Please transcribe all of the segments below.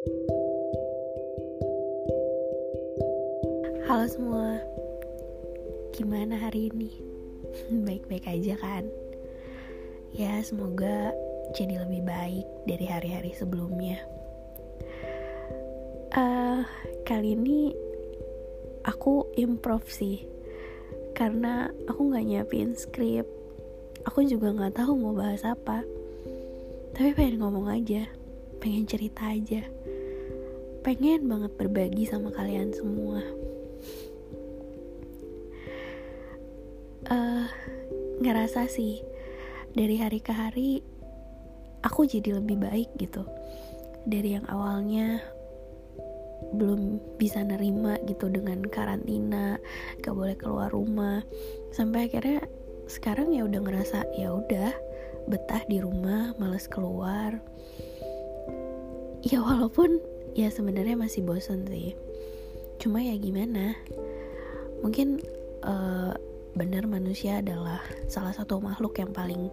Halo semua, gimana hari ini? Baik-baik aja kan? Ya, semoga jadi lebih baik dari hari-hari sebelumnya. Uh, kali ini aku improv sih, karena aku nggak nyiapin skrip. Aku juga nggak tahu mau bahas apa, tapi pengen ngomong aja, pengen cerita aja, pengen banget berbagi sama kalian semua. uh, ngerasa sih dari hari ke hari aku jadi lebih baik gitu. Dari yang awalnya belum bisa nerima gitu dengan karantina gak boleh keluar rumah. Sampai akhirnya sekarang ya udah ngerasa ya udah betah di rumah males keluar. Ya walaupun ya sebenarnya masih bosan sih cuma ya gimana mungkin uh, benar manusia adalah salah satu makhluk yang paling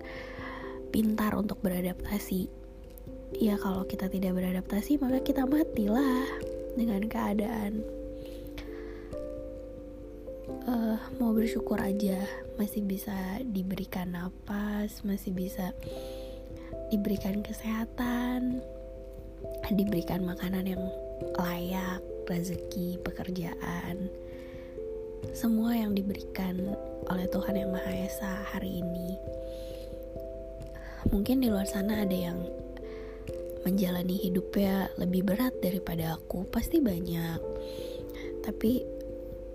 pintar untuk beradaptasi. Ya kalau kita tidak beradaptasi maka kita matilah dengan keadaan. Uh, mau bersyukur aja masih bisa diberikan nafas, masih bisa diberikan kesehatan, diberikan makanan yang layak, rezeki, pekerjaan semua yang diberikan oleh Tuhan Yang Maha Esa hari ini. Mungkin di luar sana ada yang menjalani hidupnya lebih berat daripada aku, pasti banyak. Tapi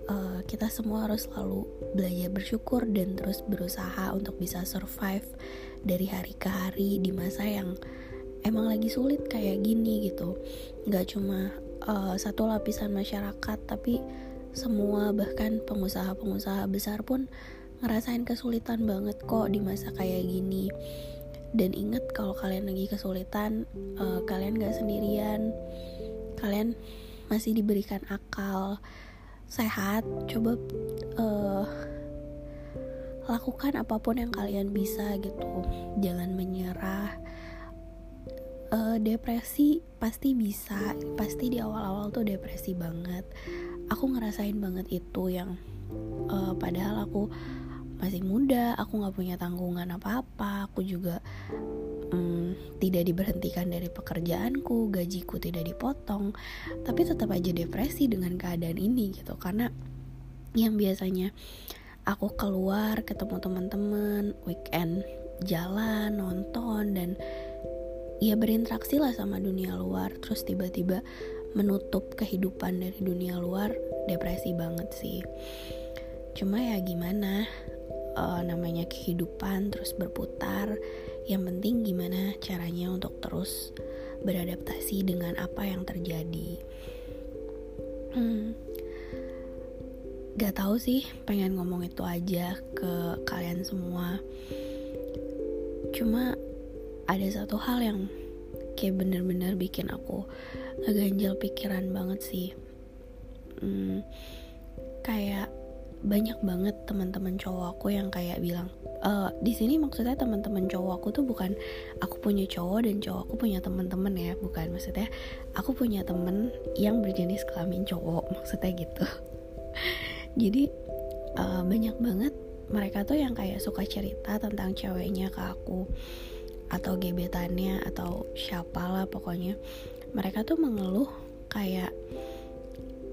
uh, kita semua harus selalu belajar bersyukur dan terus berusaha untuk bisa survive dari hari ke hari di masa yang emang lagi sulit kayak gini gitu. Gak cuma uh, satu lapisan masyarakat, tapi semua bahkan pengusaha-pengusaha besar pun ngerasain kesulitan banget kok di masa kayak gini. Dan inget kalau kalian lagi kesulitan uh, kalian gak sendirian. Kalian masih diberikan akal sehat. Coba uh, lakukan apa pun yang kalian bisa gitu. Jangan menyerah uh, depresi pasti bisa pasti di awal-awal tuh depresi banget. Aku ngerasain banget itu yang uh, padahal aku masih muda aku nggak punya tanggungan apa-apa aku juga um, tidak diberhentikan dari pekerjaanku gajiku tidak dipotong tapi tetap aja depresi dengan keadaan ini gitu. Karena yang biasanya aku keluar ketemu teman-teman weekend jalan nonton dan ya berinteraksi lah sama dunia luar. Terus tiba-tiba menutup kehidupan dari dunia luar depresi banget sih. Cuma ya gimana uh, namanya kehidupan terus berputar. Yang penting gimana caranya untuk terus beradaptasi dengan apa yang terjadi. Hmm, gak tahu sih pengen ngomong itu aja ke kalian semua. Cuma ada satu hal yang kayak bener-bener bikin aku ngeganjal pikiran banget sih. Hmm, kayak banyak banget teman-teman cowok aku yang kayak bilang e, di sini maksudnya teman-teman cowok aku tuh bukan aku punya cowok dan cowok aku punya teman-teman ya bukan. Maksudnya aku punya temen yang berjenis kelamin cowok maksudnya gitu. Jadi uh, banyak banget mereka tuh yang kayak suka cerita tentang ceweknya ke aku atau gebetannya atau siapa lah pokoknya mereka tuh mengeluh kayak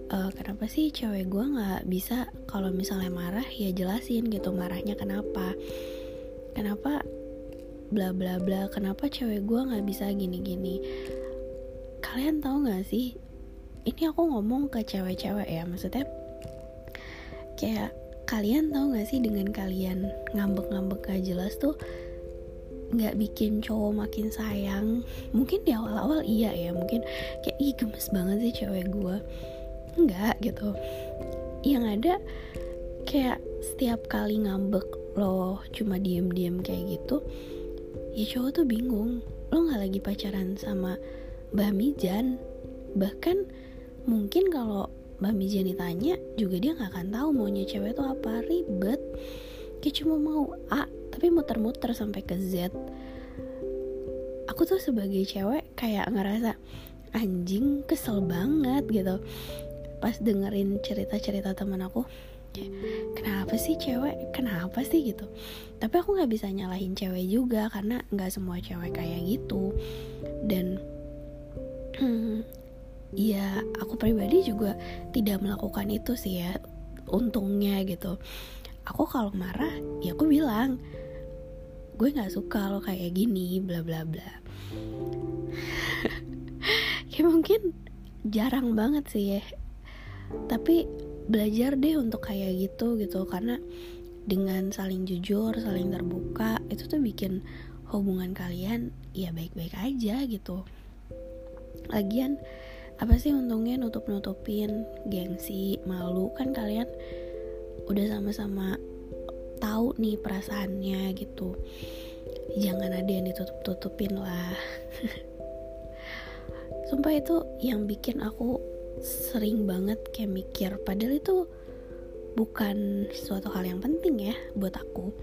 e, kenapa sih cewek gue nggak bisa kalau misalnya marah ya jelasin gitu marahnya kenapa? Kenapa bla bla bla kenapa cewek gue nggak bisa gini gini kalian tahu nggak sih? Ini aku ngomong ke cewek-cewek ya maksudnya kayak kalian tahu nggak sih dengan kalian ngambek-ngambek gak jelas tuh nggak bikin cowok makin sayang. Mungkin di awal-awal iya ya mungkin kayak ih gemes banget sih cewek gue nggak gitu. Yang ada kayak setiap kali ngambek lo cuma diem-diem kayak gitu ya cowok tuh bingung. Lo nggak lagi pacaran sama Mbah Mijan. Bahkan mungkin kalau Mbah Mijan ditanya juga dia nggak akan tahu maunya cewek tuh apa. Ribet. Kayak cuma mau A tapi muter-muter sampai ke Z. Aku tuh sebagai cewek kayak ngerasa anjing kesel banget gitu. Pas dengerin cerita-cerita teman aku kenapa sih cewek? Kenapa sih? gitu. Tapi aku nggak bisa nyalahin cewek juga karena nggak semua cewek kayak gitu. Dan ya aku pribadi juga tidak melakukan itu sih ya untungnya gitu. Aku kalau marah ya aku bilang gue nggak suka lo kayak gini bla bla bla. Kayak mungkin jarang banget sih ya. Tapi belajar deh untuk kayak gitu gitu. Karena dengan saling jujur saling terbuka itu tuh bikin hubungan kalian ya baik-baik aja gitu. Lagian apa sih untungnya nutup-nutupin gengsi malu? Kan kalian udah sama-sama tahu nih perasaannya gitu. Jangan ada yang ditutup-tutupin lah. Sumpah itu yang bikin aku sering banget kayak mikir. Padahal itu bukan suatu hal yang penting ya buat aku.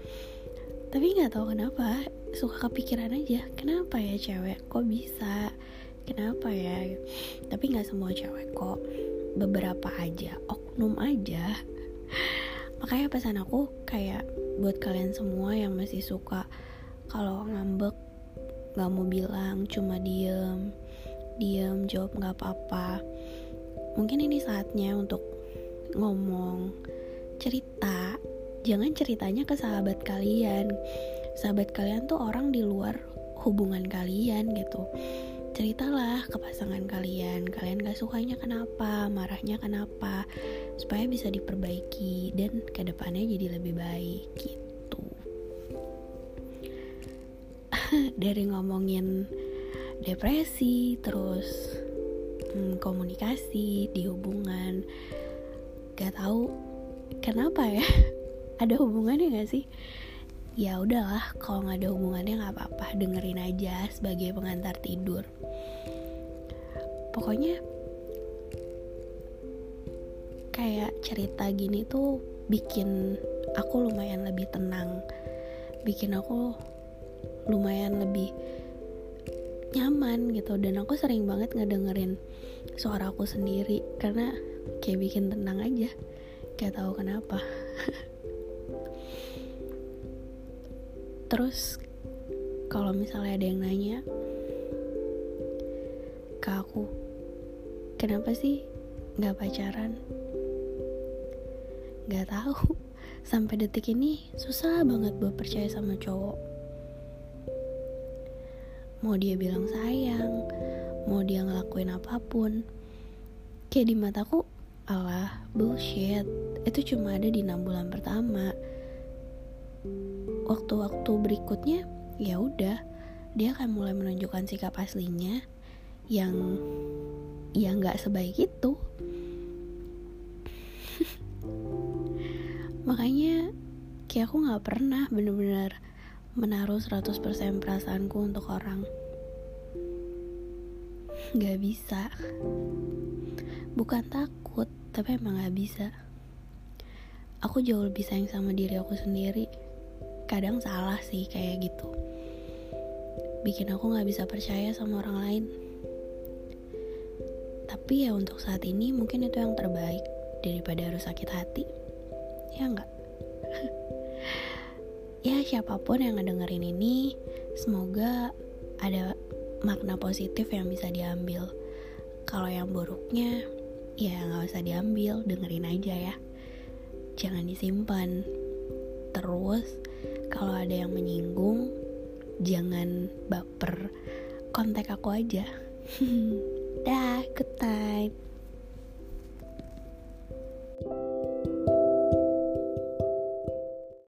Tapi nggak tahu kenapa suka kepikiran aja kenapa ya cewek kok bisa? Kenapa ya? Tapi nggak semua cewek kok. Beberapa aja oknum aja makanya pesan aku kayak buat kalian semua yang masih suka kalau ngambek nggak mau bilang cuma diem diem jawab nggak apa-apa. Mungkin ini saatnya untuk ngomong cerita. Jangan ceritanya ke sahabat kalian. Sahabat kalian tuh orang di luar hubungan kalian gitu. Ceritalah ke pasangan kalian. Kalian gak sukanya kenapa marahnya kenapa supaya bisa diperbaiki dan ke depannya jadi lebih baik gitu. Dari ngomongin depresi terus hmm, komunikasi di hubungan gak tahu kenapa ya ada hubungannya gak sih? Ya udahlah kalau nggak ada hubungannya nggak apa-apa dengerin aja sebagai pengantar tidur. Pokoknya kayak cerita gini tuh bikin aku lumayan lebih tenang. Bikin aku lumayan lebih nyaman gitu. Dan aku sering banget ngedengerin suara aku sendiri karena kayak bikin tenang aja. Kayak tahu kenapa. Terus kalau misalnya ada yang nanya ke aku kenapa sih nggak pacaran nggak tahu. Sampai detik ini susah banget buat percaya sama cowok. Mau dia bilang sayang mau dia ngelakuin apa pun kayak di mataku Allah bullshit. Itu cuma ada di enam bulan pertama. Waktu-waktu berikutnya ya udah dia akan mulai menunjukkan sikap aslinya yang ya nggak sebaik itu makanya kayak aku nggak pernah bener-bener menaruh 100% perasaanku untuk orang. Nggak bisa. Bukan takut tapi emang nggak bisa. Aku jauh lebih sayang sama diri aku sendiri. Kadang salah sih kayak gitu. Bikin aku gak bisa percaya sama orang lain. Tapi ya untuk saat ini mungkin itu yang terbaik daripada harus sakit hati ya enggak ya siapa pun yang ngedengerin ini semoga ada makna positif yang bisa diambil. Kalau yang buruknya ya nggak usah diambil dengerin aja ya. Jangan disimpan. Terus kalau ada yang menyinggung jangan baper. Kontak aku aja. Dah good night